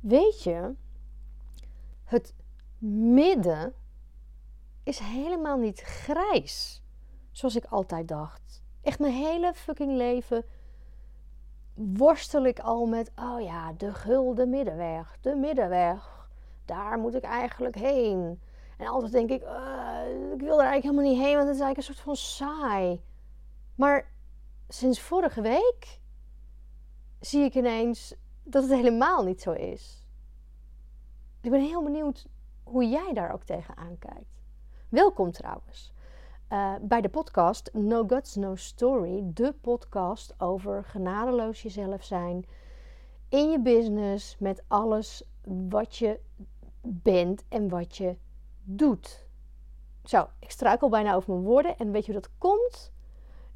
weet je, het midden is helemaal niet grijs. Zoals ik altijd dacht. Echt mijn hele fucking leven worstel ik al met, oh ja, de gulden middenweg, de middenweg. Daar moet ik eigenlijk heen. En altijd denk ik, uh, ik wil er eigenlijk helemaal niet heen, want het is eigenlijk een soort van saai. Maar sinds vorige week zie ik ineens dat het helemaal niet zo is. Ik ben heel benieuwd hoe jij daar ook tegenaan kijkt. Welkom trouwens uh, bij de podcast No Guts, No Story. De podcast over genadeloos jezelf zijn in je business met alles wat je bent en wat je doet. Zo, ik struikel bijna over mijn woorden. En weet je hoe dat komt?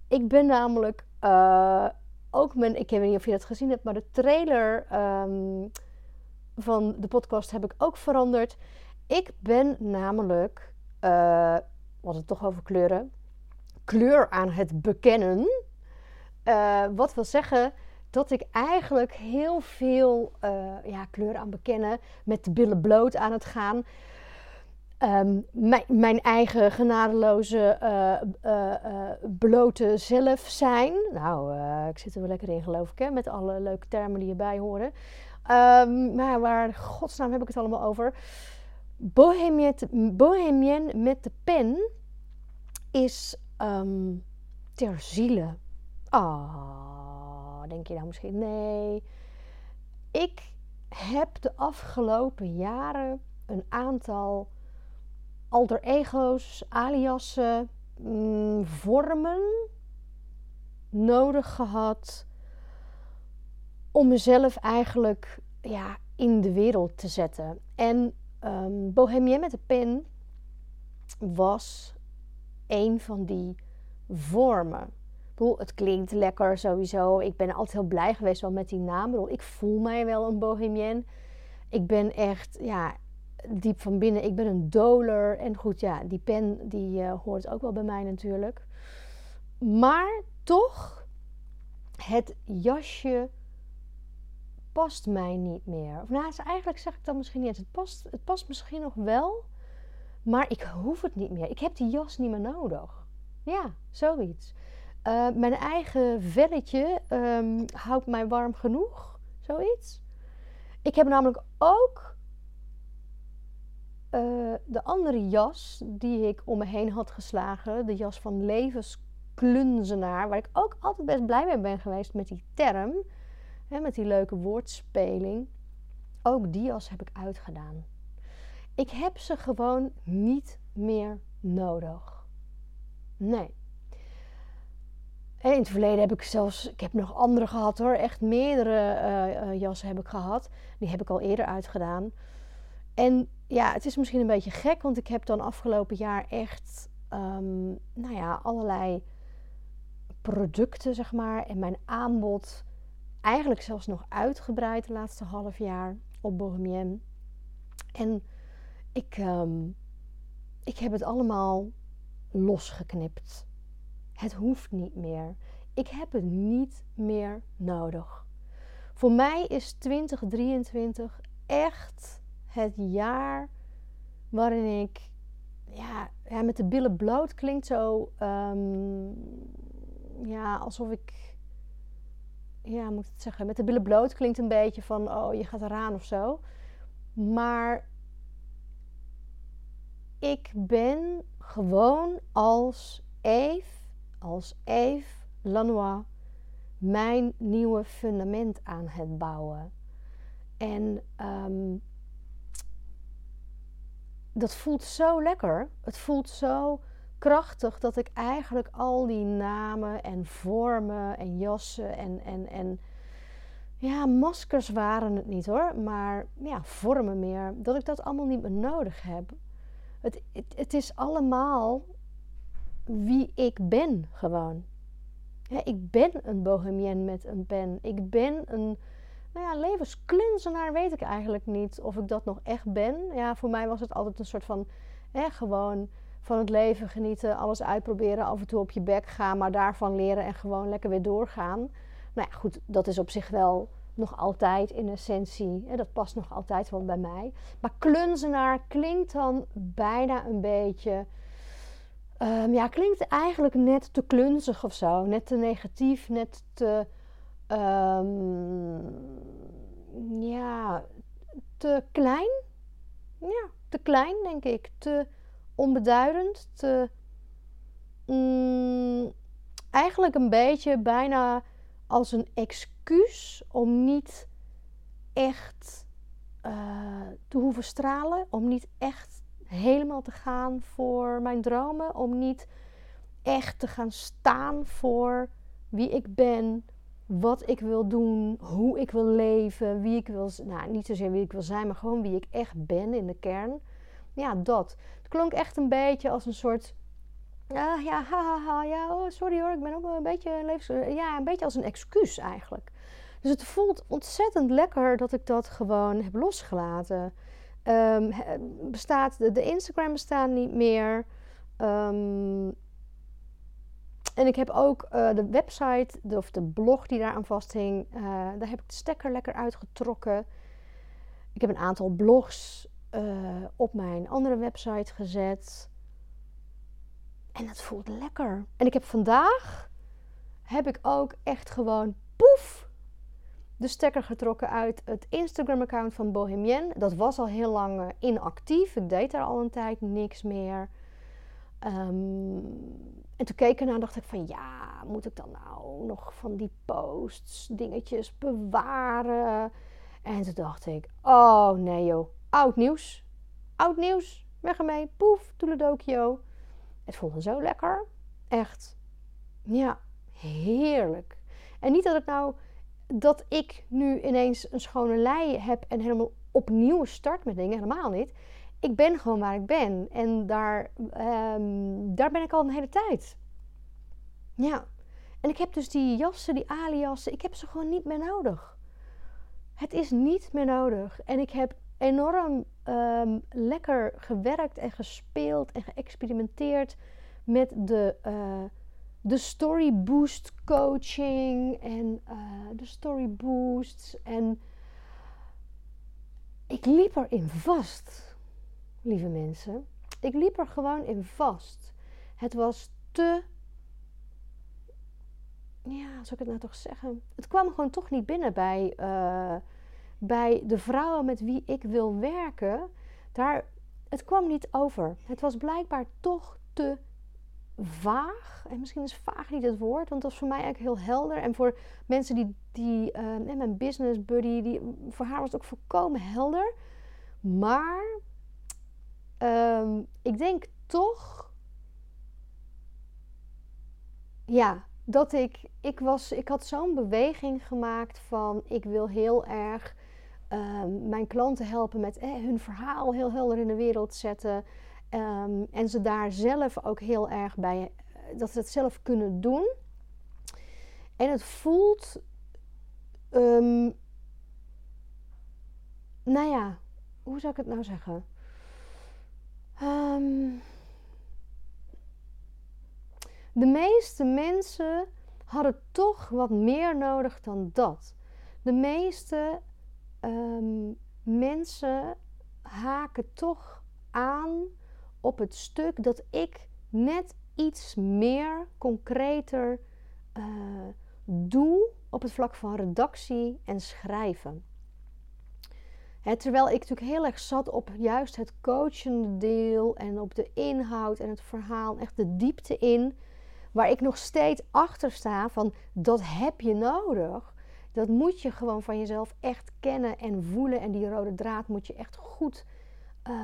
Ik ben namelijk uh, ook mijn. Ik weet niet of je dat gezien hebt, maar de trailer um, van de podcast heb ik ook veranderd. Ik ben namelijk. Uh, het toch over kleuren. Kleur aan het bekennen. Uh, wat wil zeggen dat ik eigenlijk heel veel uh, ja, kleur aan bekennen, met de billen bloot aan het gaan. Um, mijn, mijn, eigen genadeloze, uh, blote zelf zijn. Nou, ik zit er wel lekker in, geloof ik, hè, met alle leuke termen die erbij horen. Um, maar waar, godsnaam, heb ik het allemaal over? Bohemien, met de pen is um, ter ziele. Ah, denk je nou misschien? Nee. Ik heb de afgelopen jaren een aantal alter ego's, aliasen, mm, vormen nodig gehad om mezelf eigenlijk ja, in de wereld te zetten. En um, Bohemien met de pen was een van die vormen. Ik bedoel, het klinkt lekker sowieso. Ik ben altijd heel blij geweest wel met die naam. Ik, ik voel mij wel een bohemien. Ik ben echt, ja, diep van binnen. Ik ben een doler. En goed, ja, die pen die uh, hoort ook wel bij mij natuurlijk. Maar toch, het jasje past mij niet meer. Of nou, eigenlijk zeg ik dat misschien niet. Het past, het past misschien nog wel. Maar ik hoef het niet meer. Ik heb die jas niet meer nodig. Ja, zoiets. Uh, mijn eigen velletje um, houdt mij warm genoeg. Zoiets. Ik heb namelijk ook uh, de andere jas die ik om me heen had geslagen. De jas van levensklunzenaar. Waar ik ook altijd best blij mee ben geweest met die term. Hè, met die leuke woordspeling. Ook die jas heb ik uitgedaan. Ik heb ze gewoon niet meer nodig. Nee. In het verleden heb ik zelfs, ik heb nog andere gehad hoor, echt meerdere uh, jassen heb ik gehad. Die heb ik al eerder uitgedaan. En ja, het is misschien een beetje gek, want ik heb dan afgelopen jaar echt, um, nou ja, allerlei producten zeg maar en mijn aanbod eigenlijk zelfs nog uitgebreid de laatste half jaar op Bohemien. En ik, um, ik heb het allemaal losgeknipt. Het hoeft niet meer. Ik heb het niet meer nodig. Voor mij is 2023 echt het jaar waarin ik ja, ja met de billen bloot klinkt zo um, ja alsof ik ja moet ik het zeggen met de billen bloot klinkt een beetje van oh je gaat eraan of zo maar ik ben gewoon als Eve, als Eve Lanois, mijn nieuwe fundament aan het bouwen. En um, dat voelt zo lekker. Het voelt zo krachtig dat ik eigenlijk al die namen en vormen en jassen en, en, en ja, maskers waren het niet hoor, maar ja, vormen meer, dat ik dat allemaal niet meer nodig heb. Het, het, is allemaal wie ik ben gewoon. ik ben een bohemien met een pen. Ik ben een nou ja, levensklunzenaar, weet ik eigenlijk niet of ik dat nog echt ben. Ja, voor mij was het altijd een soort van hè, gewoon van het leven genieten, alles uitproberen, af en toe op je bek gaan, maar daarvan leren en gewoon lekker weer doorgaan. Nou ja, goed, dat is op zich wel nog altijd in essentie. Hè, dat past nog altijd wel bij mij. Maar klunzenaar klinkt dan bijna een beetje. Um, ja, klinkt eigenlijk net te klunzig of zo. Net te negatief, net te. Um, ja, te klein. Ja, te klein denk ik. Te onbeduidend. Te. Mm, eigenlijk een beetje bijna als een excuus om niet echt uh, te hoeven stralen, om niet echt helemaal te gaan voor mijn dromen, om niet echt te gaan staan voor wie ik ben, wat ik wil doen, hoe ik wil leven, wie ik wil, nou niet zozeer wie ik wil zijn, maar gewoon wie ik echt ben in de kern. Ja, dat. Het klonk echt een beetje als een soort ja, ja, haha, ja, oh, sorry hoor, ik ben ook een beetje levens... Ja, een beetje als een excuus eigenlijk. Dus het voelt ontzettend lekker dat ik dat gewoon heb losgelaten. Um, bestaat, de, de, Instagram bestaat niet meer. Um, en ik heb ook uh, de website, of de blog die daar aan vasthing, uh, daar heb ik de stekker lekker uitgetrokken. Ik heb een aantal blogs uh, op mijn andere website gezet. En het voelt lekker. En ik heb vandaag, heb ik ook echt gewoon poef, de stekker getrokken uit het Instagram-account van Bohemian. Dat was al heel lang inactief. Ik deed daar al een tijd niks meer. Um, en toen keek ik ernaar dacht ik van ja, moet ik dan nou nog van die posts, dingetjes bewaren? En toen dacht ik, oh nee joh, oud nieuws. Oud nieuws, weg ermee, poef, toeledokio. Het voelde zo lekker. Echt. Ja, heerlijk. En niet dat het nou dat ik nu ineens een schone lei heb en helemaal opnieuw start met dingen. Helemaal niet. Ik ben gewoon waar ik ben. En daar, um, daar ben ik al een hele tijd. Ja. En ik heb dus die jassen, die aliassen, ik heb ze gewoon niet meer nodig. Het is niet meer nodig. En ik heb enorm um, lekker gewerkt en gespeeld en geëxperimenteerd met de, uh, de story boost coaching en uh, de story boosts. En ik liep erin vast, lieve mensen. Ik liep er gewoon in vast. Het was te. Ja, zou ik het nou toch zeggen? Het kwam gewoon toch niet binnen bij. Uh, bij de vrouwen met wie ik wil werken, daar, het kwam niet over. Het was blijkbaar toch te vaag. En misschien is vaag niet het woord, want dat was voor mij eigenlijk heel helder. En voor mensen die, die uh, mijn business buddy, die, voor haar was het ook volkomen helder. Maar um, ik denk toch, ja, dat ik, ik was, ik had zo'n beweging gemaakt van ik wil heel erg um, mijn klanten helpen met eh, hun verhaal heel helder in de wereld zetten. Um, en ze daar zelf ook heel erg bij, eh, dat ze het zelf kunnen doen. En het voelt, nou ja, hoe zou ik het nou zeggen? De meeste mensen hadden toch wat meer nodig dan dat. De meeste um, mensen haken toch aan op het stuk dat ik net iets meer concreter uh, doe op het vlak van redactie en schrijven. Terwijl ik natuurlijk heel erg zat op juist het coachende deel en op de inhoud en het verhaal, echt de diepte in, waar ik nog steeds achter sta van dat heb je nodig. Dat moet je gewoon van jezelf echt kennen en voelen. En die rode draad moet je echt goed, uh,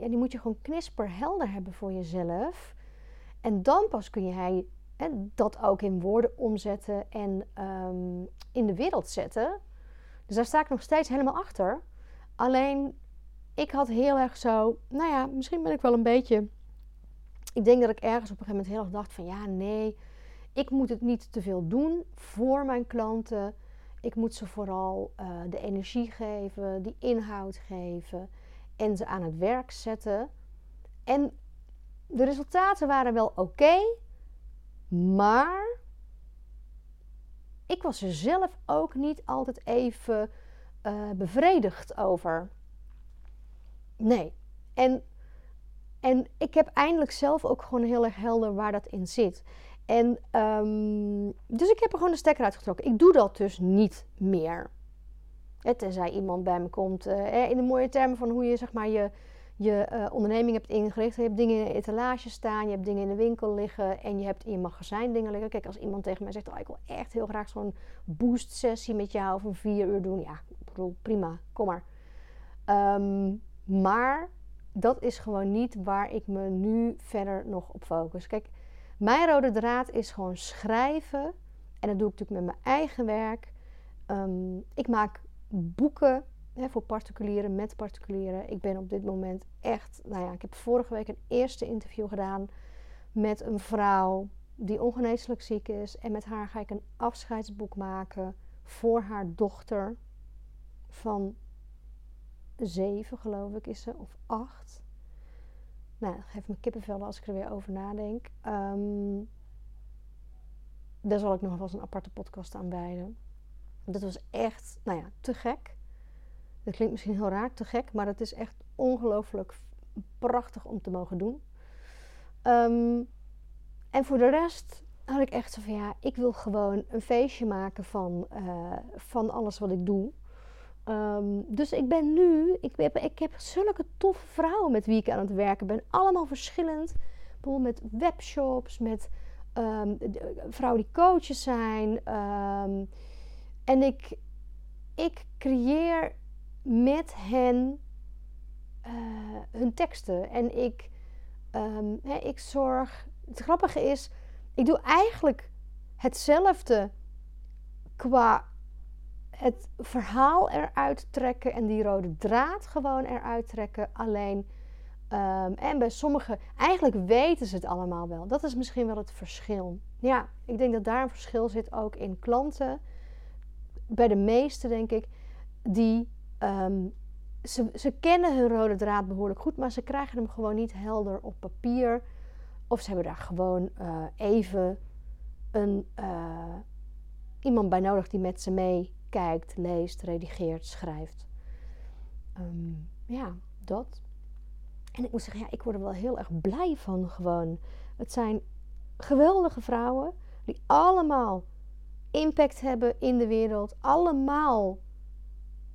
ja, die moet je gewoon knisperhelder hebben voor jezelf. En dan pas kun je dat ook in woorden omzetten en um, in de wereld zetten. Dus daar sta ik nog steeds helemaal achter. Alleen, ik had heel erg zo, nou ja, misschien ben ik wel een beetje. Ik denk dat ik ergens op een gegeven moment heel erg dacht van ja, nee, ik moet het niet te veel doen voor mijn klanten. Ik moet ze vooral uh, de energie geven, die inhoud geven en ze aan het werk zetten. En de resultaten waren wel oké, maar ik was er zelf ook niet altijd even uh, bevredigd over. Nee. En, en ik heb eindelijk zelf ook gewoon heel erg helder waar dat in zit. En um, dus ik heb er gewoon de stekker uitgetrokken. Ik doe dat dus niet meer. Tenzij iemand bij me komt uh, in de mooie termen van hoe je zeg maar je, je uh, onderneming hebt ingericht. Je hebt dingen in de etalage staan, je hebt dingen in de winkel liggen en je hebt in je magazijn dingen liggen. Kijk, als iemand tegen mij zegt, oh, ik wil echt heel graag zo'n boost sessie met jou van vier uur doen. Ja, prima, kom maar. Um, maar dat is gewoon niet waar ik me nu verder nog op focus. Kijk, mijn rode draad is gewoon schrijven. En dat doe ik natuurlijk met mijn eigen werk. Um, ik maak boeken hè, voor particulieren, met particulieren. Ik ben op dit moment echt, nou ja, ik heb vorige week een eerste interview gedaan met een vrouw die ongeneeslijk ziek is. En met haar ga ik een afscheidsboek maken voor haar dochter van zeven, geloof ik, is ze, of acht. Nou, dat geeft me kippenvel als ik er weer over nadenk. Um, daar zal ik nog wel eens een aparte podcast aan wijden. Dat was echt, nou ja, te gek. Dat klinkt misschien heel raar, te gek, maar het is echt ongelooflijk prachtig om te mogen doen. Um, en voor de rest had ik echt zo van ja, ik wil gewoon een feestje maken van, uh, van alles wat ik doe. Um, dus ik ben nu, ik heb, ik heb zulke toffe vrouwen met wie ik aan het werken ben. Allemaal verschillend. Bijvoorbeeld met webshops, met um, vrouwen die coaches zijn. Um, en ik, ik creëer met hen uh, hun teksten. En ik, ik zorg. Het grappige is, ik doe eigenlijk hetzelfde qua het verhaal eruit trekken en die rode draad gewoon eruit trekken. Alleen, um, en bij sommigen, eigenlijk weten ze het allemaal wel. Dat is misschien wel het verschil. Ja, ik denk dat daar een verschil zit ook in klanten. Bij de meeste, denk ik, die. Um, ze, ze kennen hun rode draad behoorlijk goed, maar ze krijgen hem gewoon niet helder op papier. Of ze hebben daar gewoon uh, even een, uh, iemand bij nodig die met ze mee kijkt, leest, redigeert, schrijft. Um, ja, dat. En ik moet zeggen, ja, ik word er wel heel erg blij van gewoon. Het zijn geweldige vrouwen die allemaal impact hebben in de wereld. Allemaal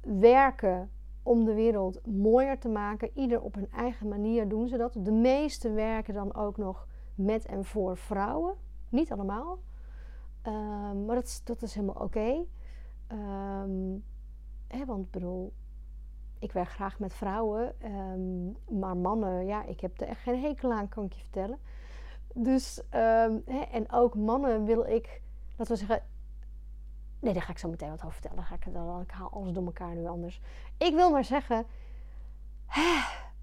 werken om de wereld mooier te maken. Ieder op hun eigen manier doen ze dat. De meeste werken dan ook nog met en voor vrouwen. Niet allemaal. Um, maar dat dat is helemaal oké. Um, hè, want bedoel, ik werk graag met vrouwen. Um, maar mannen, ja, ik heb er echt geen hekel aan, kan ik je vertellen. Dus, um, hè, en ook mannen wil ik, laten we zeggen. Nee, daar ga ik zo meteen wat over vertellen. Ga ik, dan, ik haal alles door elkaar nu anders. Ik wil maar zeggen. Hè,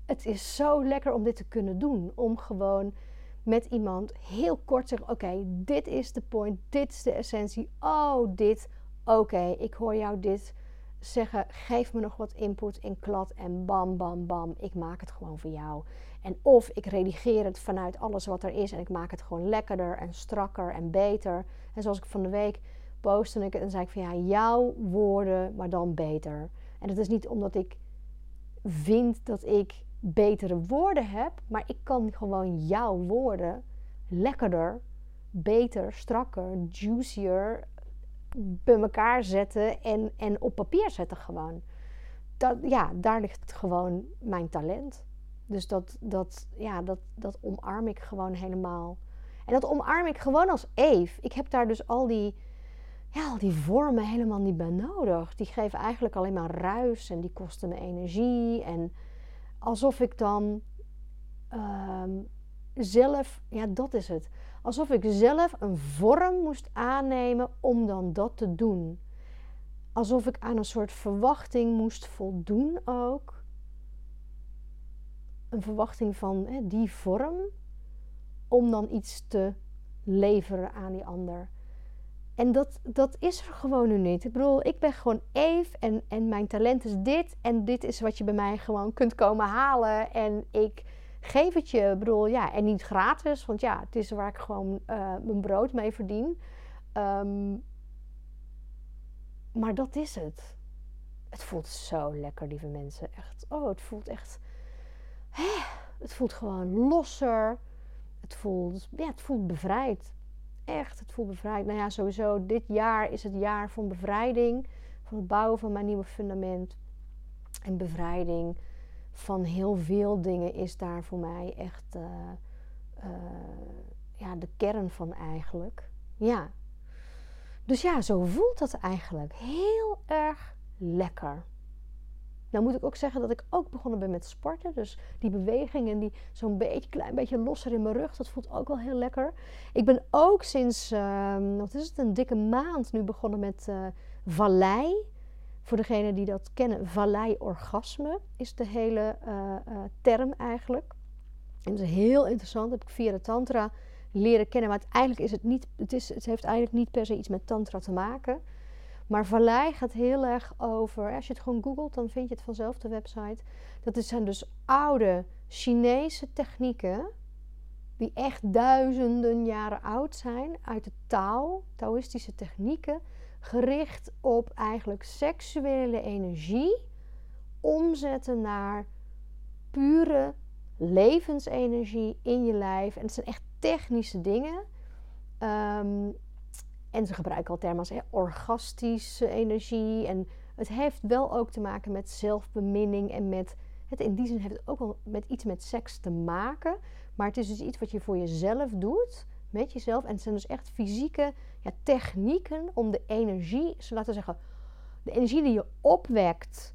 het is zo lekker om dit te kunnen doen. Om gewoon met iemand heel kort te zeggen: Oké, dit is de point, dit is de essentie. Oh, dit Oké, ik hoor jou dit zeggen. Geef me nog wat input in klad en bam, bam, bam. Ik maak het gewoon voor jou. En of ik redigeer het vanuit alles wat er is en ik maak het gewoon lekkerder en strakker en beter. En zoals ik van de week postte ik en zei ik van ja, jouw woorden, maar dan beter. En dat is niet omdat ik vind dat ik betere woorden heb, maar ik kan gewoon jouw woorden lekkerder, beter, strakker, juicier, bij elkaar zetten en, en op papier zetten gewoon. Dat, ja, daar ligt gewoon mijn talent. Dus dat, dat, ja, dat, dat omarm ik gewoon helemaal. En dat omarm ik gewoon als Eve. Ik heb daar dus al die, ja, al die vormen helemaal niet bij nodig. Die geven eigenlijk alleen maar ruis en die kosten me energie. En alsof ik dan ehm, zelf, ja, dat is het. Alsof ik zelf een vorm moest aannemen om dan dat te doen. Alsof ik aan een soort verwachting moest voldoen ook. Een verwachting van hè, die vorm om dan iets te leveren aan die ander. En dat, dat is er gewoon nu niet. Ik bedoel, ik ben gewoon Eve en, en mijn talent is dit. En dit is wat je bij mij gewoon kunt komen halen. En ik geef het je. Bedoel, ja, en niet gratis, want ja, het is waar ik gewoon uh, mijn brood mee verdien. Um, maar dat is het. Het voelt zo lekker, lieve mensen. Echt, oh, het voelt echt. Hè, het voelt gewoon losser. Het voelt, ja, het voelt bevrijd. Echt, het voelt bevrijd. Nou ja, sowieso, dit jaar is het jaar van bevrijding. Van het bouwen van mijn nieuwe fundament. En bevrijding van heel veel dingen is daar voor mij echt uh, uh, ja, de kern van eigenlijk. Ja. Dus ja, zo voelt dat eigenlijk. Heel erg lekker. Nou moet ik ook zeggen dat ik ook begonnen ben met sporten. Dus die bewegingen, die zo'n beetje, klein beetje losser in mijn rug, dat voelt ook wel heel lekker. Ik ben ook sinds, uh, wat is het, een dikke maand nu begonnen met uh, vallei. Voor degenen die dat kennen, vallei-orgasme is de hele uh, term eigenlijk. En dat is heel interessant, dat heb ik via de tantra leren kennen. Maar uiteindelijk is het niet, het, is, het heeft eigenlijk niet per se iets met tantra te maken. Maar vallei gaat heel erg over, als je het gewoon googelt, dan vind je het vanzelf de website. Dat zijn dus oude Chinese technieken, die echt duizenden jaren oud zijn, uit de Tao, Taoïstische technieken, gericht op eigenlijk seksuele energie omzetten naar pure levensenergie in je lijf. En het zijn echt technische dingen. Um, en ze gebruiken al termen als orgastische energie. En het heeft wel ook te maken met zelfbeminning en met. Het, in die zin heeft het ook wel met iets met seks te maken. Maar het is dus iets wat je voor jezelf doet, met jezelf. En het zijn dus echt fysieke ja, technieken om de energie, laten we zeggen, de energie die je opwekt,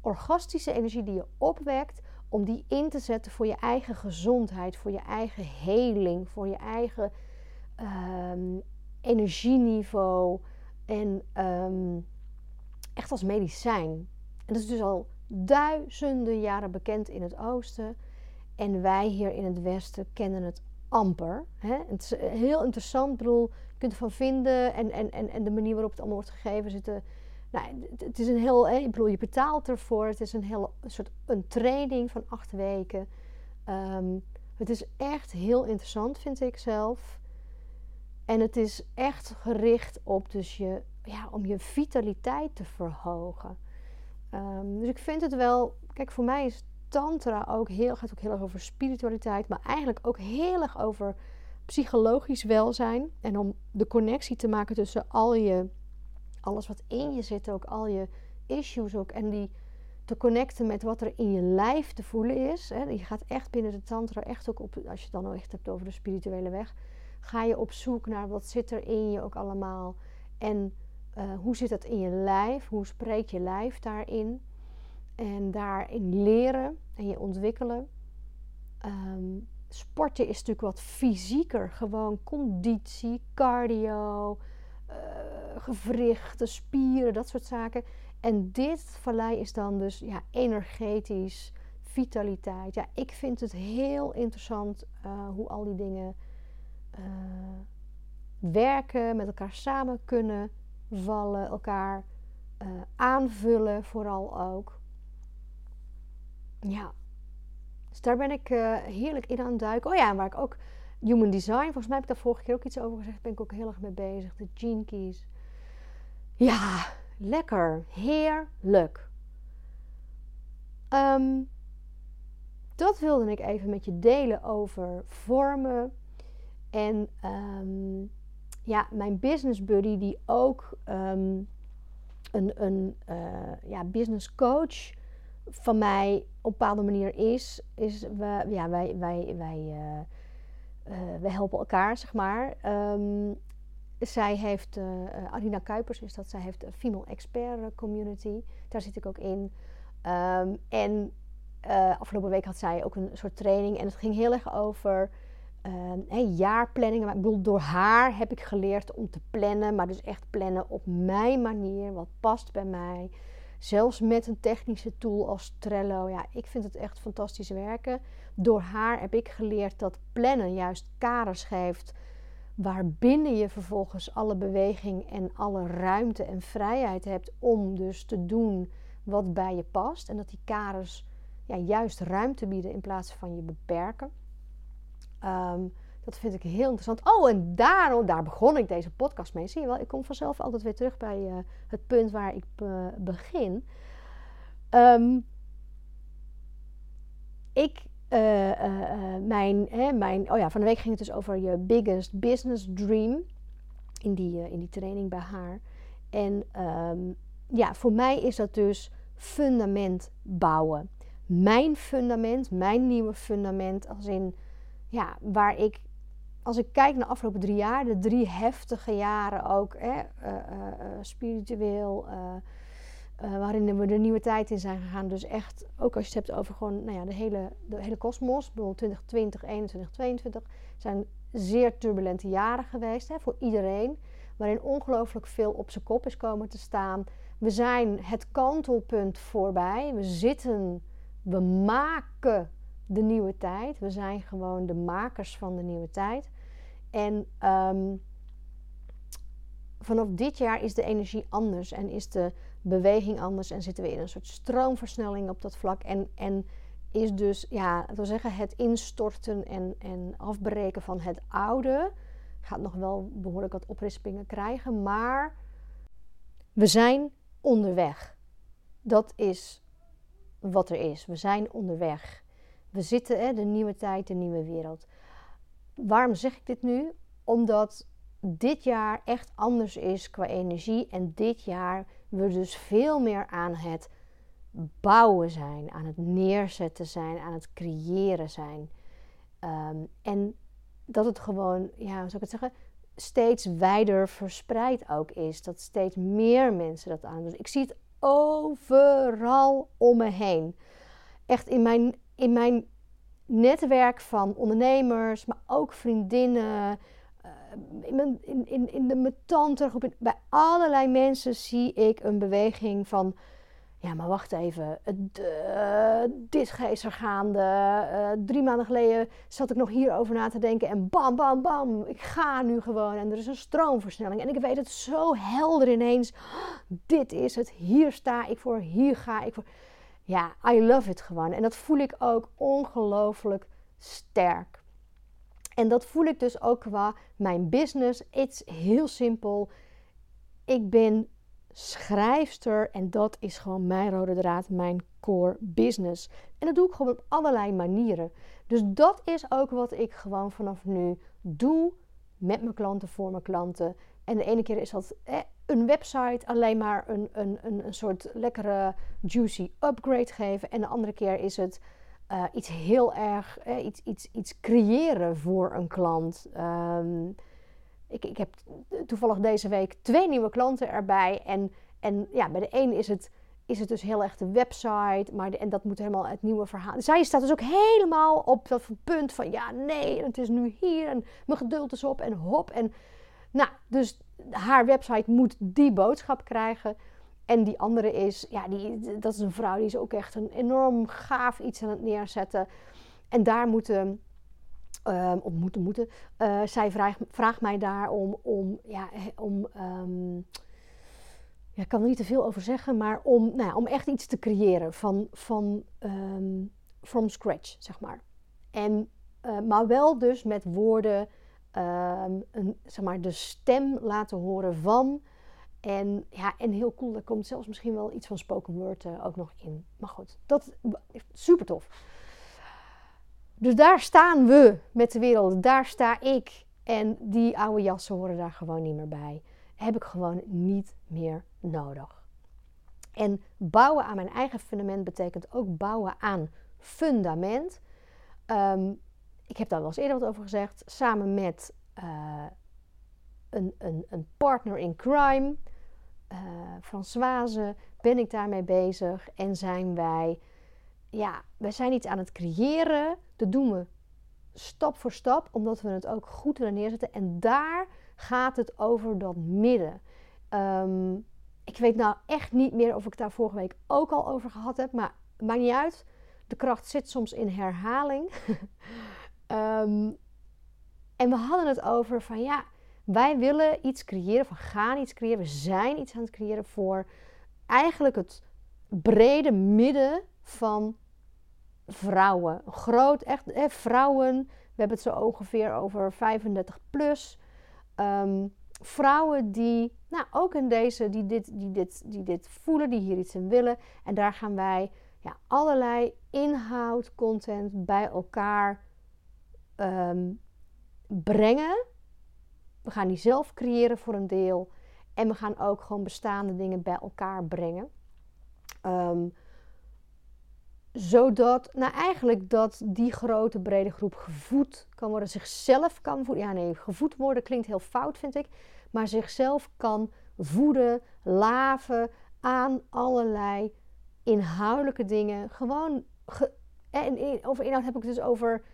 orgastische energie die je opwekt, om die in te zetten voor je eigen gezondheid, voor je eigen heling, voor je eigen um, energieniveau en ehm, echt als medicijn. En dat is dus al duizenden jaren bekend in het oosten. En wij hier in het westen kennen het amper. Hè? Het is heel interessant. Ik bedoel, je kunt ervan vinden en, en, en, en de manier waarop het allemaal wordt gegeven zitten. Nou, het is een heel, ik bedoel, je betaalt ervoor. Het is een hele soort een training van acht weken. Um, het is echt heel interessant, vind ik zelf. En het is echt gericht op dus je, ja, om je vitaliteit te verhogen. Um, dus ik vind het wel, kijk, voor mij is Tantra ook heel, gaat ook heel erg over spiritualiteit, maar eigenlijk ook heel erg over psychologisch welzijn. En om de connectie te maken tussen al je, alles wat in je zit, ook al je issues ook. En die te connecten met wat er in je lijf te voelen is. Hè. Je gaat echt binnen de Tantra echt ook op, als je het dan echt hebt over de spirituele weg ga je op zoek naar wat zit er in je ook allemaal. En uh, hoe zit dat in je lijf? Hoe spreekt je lijf daarin? En daarin leren en je ontwikkelen. Um, sporten is natuurlijk wat fysieker. Gewoon conditie, cardio, uh, gewrichten, spieren, dat soort zaken. En dit vallei is dan dus ja, energetisch, vitaliteit. Ja, ik vind het heel interessant uh, hoe al die dingen uh, werken, met elkaar samen kunnen vallen, elkaar aanvullen, vooral ook. Ja, dus daar ben ik uh, heerlijk in aan het duiken. Oh ja, waar ik ook human design, volgens mij heb ik daar vorige keer ook iets over gezegd, ben ik ook heel erg mee bezig. De gene keys. Ja, lekker, heerlijk. Um, dat wilde ik even met je delen over vormen, en um, ja, mijn business buddy, die ook um, een, een uh, ja, business coach van mij op een bepaalde manier is, is we, ja, wij, wij, wij, uh, uh, we helpen elkaar, zeg maar. Um, zij heeft, Arina Kuipers is dat, zij heeft een Female Expert Community. Daar zit ik ook in. en afgelopen week had zij ook een soort training en het ging heel erg over uh, jaarplanningen. Maar ik bedoel, door haar heb ik geleerd om te plannen. Maar dus echt plannen op mijn manier. Wat past bij mij. Zelfs met een technische tool als Trello. Ja, ik vind het echt fantastisch werken. Door haar heb ik geleerd dat plannen juist kaders geeft. Waarbinnen je vervolgens alle beweging en alle ruimte en vrijheid hebt om dus te doen wat bij je past. En dat die kaders ja, juist ruimte bieden in plaats van je beperken. Um, Dat vind ik heel interessant. Oh, en daarom, daar begon ik deze podcast mee. Zie je wel, ik kom vanzelf altijd weer terug bij uh, het punt waar ik uh, begin. Um, ik, uh, mijn, hè, mijn, oh ja, van de week ging het dus over je biggest business dream. In die, in die training bij haar. En um, ja, voor mij is dat dus fundament bouwen. Mijn fundament, mijn nieuwe fundament, als in, ja, waar ik, als ik kijk naar de afgelopen drie jaar, de drie heftige jaren ook, hè, uh, uh, spiritueel, waarin we de nieuwe tijd in zijn gegaan. Dus echt, ook als je het hebt over gewoon, nou ja, de hele, de hele kosmos, 2020, 2021, 2022, zijn zeer turbulente jaren geweest hè, voor iedereen. Waarin ongelooflijk veel op zijn kop is komen te staan. We zijn het kantelpunt voorbij. We zitten, we maken de nieuwe tijd. We zijn gewoon de makers van de nieuwe tijd. En um, vanaf dit jaar is de energie anders en is de beweging anders en zitten we in een soort stroomversnelling op dat vlak. En, en is dus, ja, dat wil zeggen, het instorten en, en afbreken van het oude gaat nog wel behoorlijk wat oprispingen krijgen, maar we zijn onderweg. Dat is wat er is. We zijn onderweg. We zitten, hè, de nieuwe tijd, de nieuwe wereld. Waarom zeg ik dit nu? Omdat dit jaar echt anders is qua energie. En dit jaar we dus veel meer aan het bouwen zijn, aan het neerzetten zijn, aan het creëren zijn. Um, en dat het gewoon, ja, hoe zou ik het zeggen, steeds wijder verspreid ook is. Dat steeds meer mensen dat aan doen. Ik zie het overal om me heen. Echt in mijn, in mijn netwerk van ondernemers, maar ook vriendinnen. Eh, in, mijn, in, in, de bij allerlei mensen zie ik een beweging van ja, maar wacht even. Uh, dit is er gaande. Uh, drie maanden geleden zat ik nog hierover na te denken. En bam, bam, bam. Ik ga nu gewoon. En er is een stroomversnelling. En ik weet het zo helder ineens. Dit is het. Hier sta ik voor. Hier ga ik voor. Ja, I love it gewoon. En dat voel ik ook ongelooflijk sterk. En dat voel ik dus ook qua mijn business. Is heel simpel. Ik ben schrijfster. En dat is gewoon mijn rode draad, mijn core business. En dat doe ik gewoon op allerlei manieren. Dus dat is ook wat ik gewoon vanaf nu doe met mijn klanten, voor mijn klanten. En de ene keer is dat een website, alleen maar een, een, een, een soort lekkere juicy upgrade geven. En de andere keer is het uh, iets heel erg, eh, iets, iets, iets creëren voor een klant. Um, ik, ik heb toevallig deze week twee nieuwe klanten erbij. En, en ja, bij de een is het, is het dus heel erg de website. Maar en dat moet helemaal het nieuwe verhaal. Zij staat dus ook helemaal op dat punt van ja, nee, het is nu hier. En mijn geduld is op en hop. En nou, dus haar website moet die boodschap krijgen. En die andere is, ja, die, dat is een vrouw die is ook echt een enorm gaaf iets aan het neerzetten. En daar moeten of moeten moeten. Uh, zij vraagt, vraagt mij daar om, om, ja, om um, ja, ik kan er niet te veel over zeggen, maar om, nou ja, om echt iets te creëren van, van um, from scratch, zeg maar. En, uh, maar wel dus met woorden, een, zeg maar, de stem laten horen van. En, ja, en heel cool, er komt zelfs misschien wel iets van spoken word uh, ook nog in. Maar goed, dat is super tof. Dus daar staan we met de wereld. Daar sta ik. En die oude jassen horen daar gewoon niet meer bij. Heb ik gewoon niet meer nodig. En bouwen aan mijn eigen fundament betekent ook bouwen aan fundament. Ehm, ik heb daar wel eens eerder wat over gezegd. Samen met uh, een, een, een, partner in crime, uh, Françoise, ben ik daarmee bezig. En zijn wij ja, we zijn iets aan het creëren. Dat doen we stap voor stap, omdat we het ook goed willen neerzetten. En daar gaat het over dat midden. Um, ik weet nou echt niet meer of ik daar vorige week ook al over gehad heb, maar maakt niet uit. De kracht zit soms in herhaling. um, en we hadden het over van ja, wij willen iets creëren, van gaan iets creëren. We zijn iets aan het creëren voor eigenlijk het brede midden van vrouwen. Groot, echt vrouwen We hebben het zo ongeveer over 35 plus. Ehm, vrouwen die, nou ook in deze, die dit, die, dit, die dit voelen, die hier iets in willen. En daar gaan wij ja, allerlei inhoud, content bij elkaar ehm, brengen. We gaan die zelf creëren voor een deel. En we gaan ook gewoon bestaande dingen bij elkaar brengen. Um, zodat, nou eigenlijk dat die grote brede groep gevoed kan worden, zichzelf kan voeden. Ja, nee, gevoed worden klinkt heel fout, vind ik. Maar zichzelf kan voeden, laven aan allerlei inhoudelijke dingen. Gewoon, en over inhoud heb ik het dus over,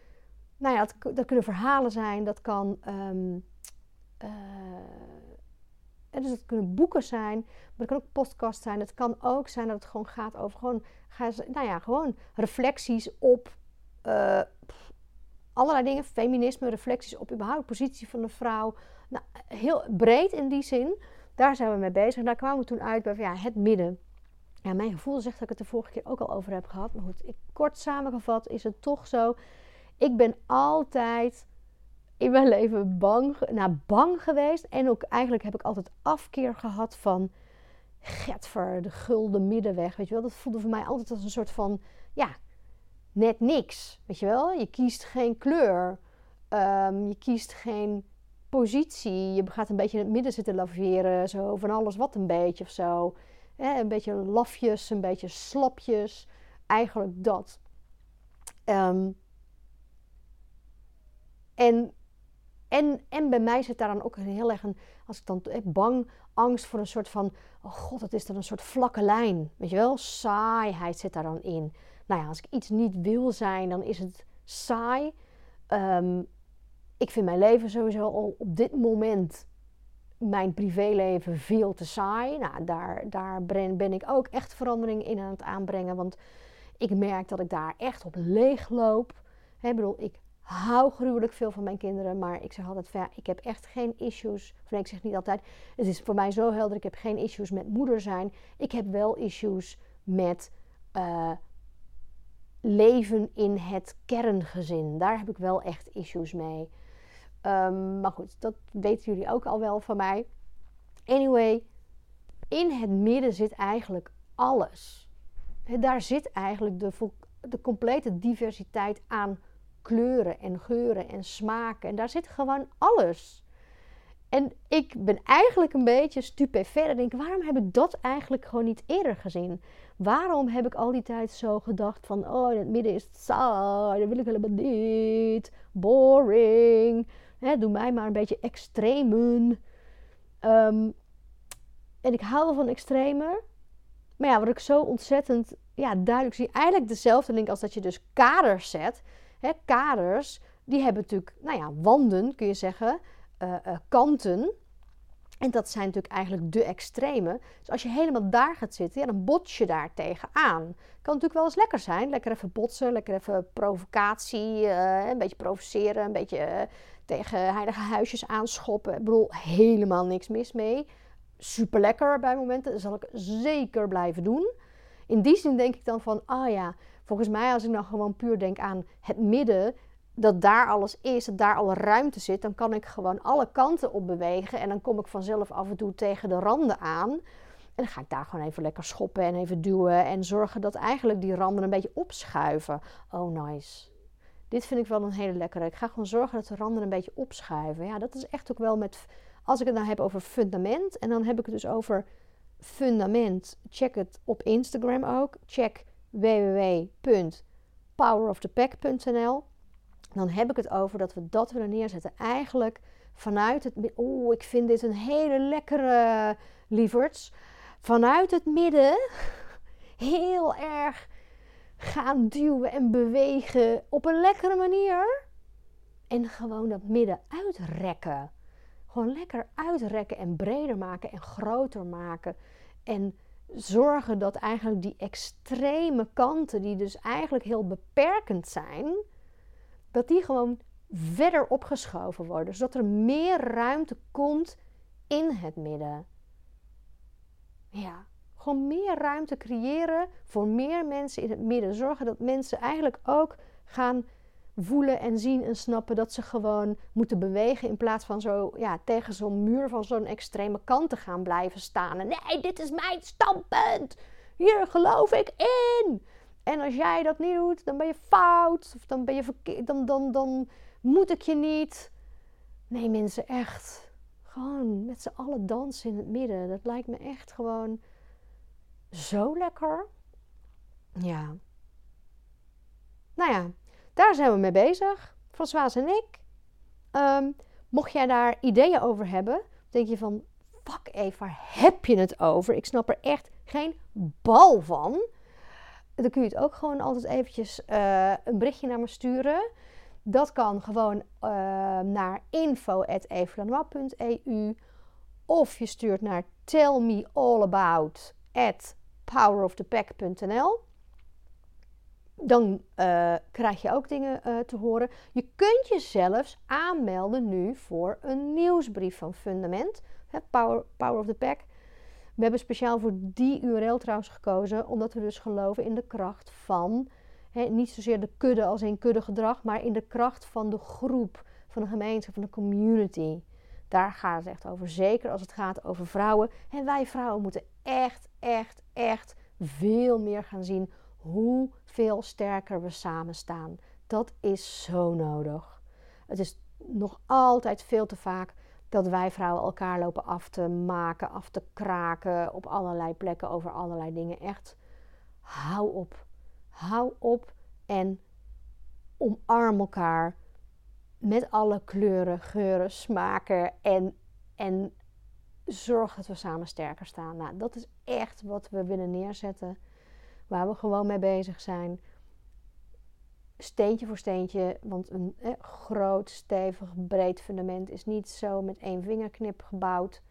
nou ja, dat, dat kunnen verhalen zijn, dat kan, um, uh, dus dat kunnen boeken zijn, maar dat kan ook podcast zijn. Het kan ook zijn dat het gewoon gaat over gewoon, nou ja, gewoon reflecties op uh, allerlei dingen. Feminisme, reflecties op überhaupt positie van de vrouw. Nou, heel breed in die zin. Daar zijn we mee bezig. En daar kwamen we toen uit bij ja, het midden. Ja, mijn gevoel zegt dat ik het de vorige keer ook al over heb gehad. Maar goed, ik, kort samengevat is het toch zo. Ik ben altijd in mijn leven bang, nou, bang geweest. En ook eigenlijk heb ik altijd afkeer gehad van getver, de gulden middenweg. Weet je wel, dat voelde voor mij altijd als een soort van, ja, net niks. Weet je wel, je kiest geen kleur. Um, je kiest geen positie. Je gaat een beetje in het midden zitten laveren. Zo van alles wat een beetje of zo. een beetje lafjes, een beetje slapjes. Eigenlijk dat. Um, en, en, en bij mij zit daar dan ook heel erg een, als ik dan bang, angst voor een soort van, oh god, het is dan een soort vlakke lijn. Weet je wel, saaiheid zit daar dan in. Nou ja, als ik iets niet wil zijn, dan is het saai. Um, ik vind mijn leven sowieso al op dit moment, mijn privéleven, veel te saai. Nou, daar, daar ben ik ook echt verandering in aan het aanbrengen. Want ik merk dat ik daar echt op leeg loop. Ik bedoel, ik hou gruwelijk veel van mijn kinderen. Maar ik zeg altijd van ja, ik heb echt geen issues. Of ik zeg niet altijd. Het is voor mij zo helder. Ik heb geen issues met moeder zijn. Ik heb wel issues met uh, leven in het kerngezin. Daar heb ik wel echt issues mee. Um, maar goed, dat weten jullie ook al wel van mij. Anyway, in het midden zit eigenlijk alles. Daar zit eigenlijk de, de complete diversiteit aan kleuren en geuren en smaken. En daar zit gewoon alles. En ik ben eigenlijk een beetje stupefait. En denk, waarom heb ik dat eigenlijk gewoon niet eerder gezien? Waarom heb ik al die tijd zo gedacht van, oh, in het midden is het saai, dat wil ik helemaal niet. Boring. doe mij maar een beetje extremen. Um, en ik hou wel van extremen. Maar ja, wat ik zo ontzettend ja, duidelijk zie, eigenlijk dezelfde link als dat je dus kaders zet. Kaders, die hebben natuurlijk, nou ja, wanden kun je zeggen, uh, uh, kanten. En dat zijn natuurlijk eigenlijk de extreme. Dus als je helemaal daar gaat zitten, ja, dan bots je daar tegenaan. Kan natuurlijk wel eens lekker zijn. Lekker even botsen, lekker even provocatie. Uh, een beetje provoceren, een beetje tegen heilige huisjes aanschoppen. Ik bedoel, helemaal niks mis mee. Super lekker bij momenten. Dat zal ik zeker blijven doen. In die zin denk ik dan van, ah ja, volgens mij als ik nou gewoon puur denk aan het midden, dat daar alles is, dat daar alle ruimte zit, dan kan ik gewoon alle kanten op bewegen en dan kom ik vanzelf af en toe tegen de randen aan. En dan ga ik daar gewoon even lekker schoppen en even duwen en zorgen dat eigenlijk die randen een beetje opschuiven. Oh, nice. Dit vind ik wel een hele lekkere. Ik ga gewoon zorgen dat de randen een beetje opschuiven. Ja, dat is echt ook wel met. Als ik het nou heb over fundament. En dan heb ik het dus over fundament. Check het op Instagram ook. Check www.powerofthepack.nl. Dan heb ik het over dat we dat willen neerzetten. Eigenlijk vanuit het. Oeh, ik vind dit een hele lekkere lieverds. Vanuit het midden. Heel erg gaan duwen en bewegen op een lekkere manier. En gewoon dat midden uitrekken. Gewoon lekker uitrekken en breder maken en groter maken. En zorgen dat eigenlijk die extreme kanten, die dus eigenlijk heel beperkend zijn, dat die gewoon verder opgeschoven worden. Zodat er meer ruimte komt in het midden. Ja, gewoon meer ruimte creëren voor meer mensen in het midden. Zorgen dat mensen eigenlijk ook gaan voelen en zien en snappen dat ze gewoon moeten bewegen in plaats van zo ja, tegen zo'n muur van zo'n extreme kant te gaan blijven staan. En nee, dit is mijn standpunt. Hier geloof ik in. En als jij dat niet doet, dan ben je fout. Of dan ben je verkeerd. Dan, dan, dan moet ik je niet. Nee, mensen, echt. Gewoon met z'n allen dansen in het midden. Dat lijkt me echt gewoon zo lekker. Ja. Nou ja, daar zijn we mee bezig. François en ik. Um, mocht jij daar ideeën over hebben, denk je van, fuck Eva, heb je het over? Ik snap er echt geen bal van. Dan kun je het ook gewoon altijd eventjes uh, een berichtje naar me sturen. Dat kan gewoon uh, naar info.evelanois.eu of je stuurt naar at powerofthepack.nl dan uh, krijg je ook dingen uh, te horen. Je kunt je zelfs aanmelden nu voor een nieuwsbrief van Fundament. Power, Power of the Pack. We hebben speciaal voor die URL trouwens gekozen, omdat we dus geloven in de kracht van, hè, niet zozeer de kudde als in kuddegedrag, maar in de kracht van de groep, van de gemeenschap, van de community. Daar gaat het echt over. Zeker als het gaat over vrouwen. En wij vrouwen moeten echt, echt, echt veel meer gaan zien hoeveel sterker we samen staan. Dat is zo nodig. Het is nog altijd veel te vaak dat wij vrouwen elkaar lopen af te maken, af te kraken op allerlei plekken over allerlei dingen. Echt, hou op. Hou op en omarm elkaar met alle kleuren, geuren, smaken en, en zorg dat we samen sterker staan. Nou, dat is echt wat we willen neerzetten waar we gewoon mee bezig zijn. Steentje voor steentje, want een groot, stevig, breed fundament is niet zo met één vingerknip gebouwd.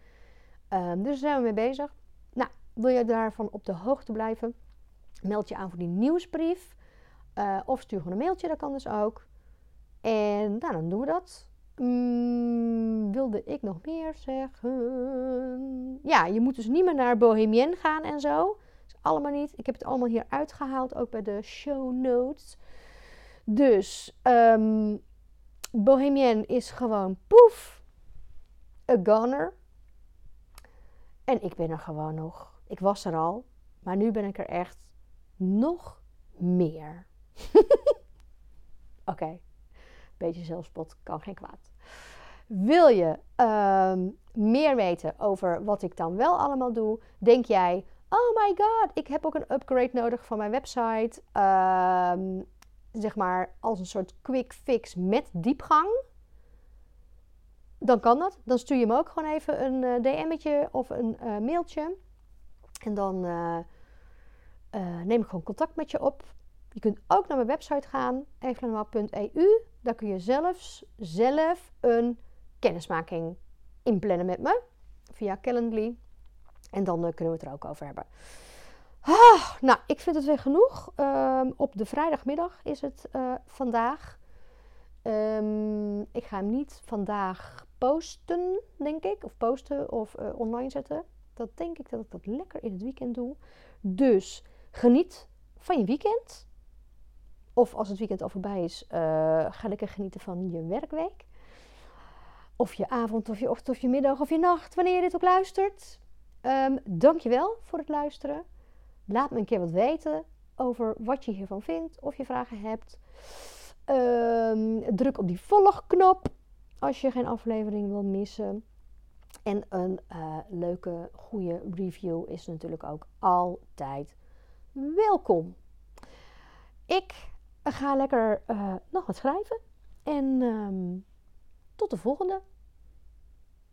Um, dus daar zijn we mee bezig. Nou, wil je daarvan op de hoogte blijven? Meld je aan voor die nieuwsbrief. Uh, of stuur gewoon een mailtje, dat kan dus ook. En nou, dan doen we dat. Mm, wilde ik nog meer zeggen? Ja, je moet dus niet meer naar Bohemien gaan en zo allemaal niet. Ik heb het allemaal hier uitgehaald, ook bij de show notes. Dus um, Bohemian is gewoon poef, a goner. En ik ben er gewoon nog. Ik was er al, maar nu ben ik er echt nog meer. Oké, beetje zelfspot kan geen kwaad. Wil je um, meer weten over wat ik dan wel allemaal doe? Denk jij, oh my god, ik heb ook een upgrade nodig van mijn website. Um, zeg maar als een soort quick fix met diepgang. Dan kan dat. Dan stuur je me ook gewoon even een uh, DM'tje of een uh, mailtje. En dan uh, neem ik gewoon contact met je op. Je kunt ook naar mijn website gaan, evelenois.eu. Daar kun je zelfs zelf een kennismaking inplannen met me via Calendly. En dan uh, kunnen we het er ook over hebben. Ah, nou, ik vind het weer genoeg. Um, op de vrijdagmiddag is het uh, vandaag. Um, ik ga hem niet vandaag posten, denk ik. Of posten of uh, online zetten. Dat denk ik dat ik dat lekker in het weekend doe. Dus geniet van je weekend. Of als het weekend al voorbij is, ga lekker genieten van je werkweek. Of je avond, of je ochtend, of je middag, of je nacht, wanneer je dit ook luistert. Um, dankjewel voor het luisteren. Laat me een keer wat weten over wat je hiervan vindt, of je vragen hebt. Um, druk op die volgknop als je geen aflevering wil missen. En een uh, leuke, goede review is natuurlijk ook altijd welkom. Ik ga lekker uh, nog wat schrijven. En um, tot de volgende.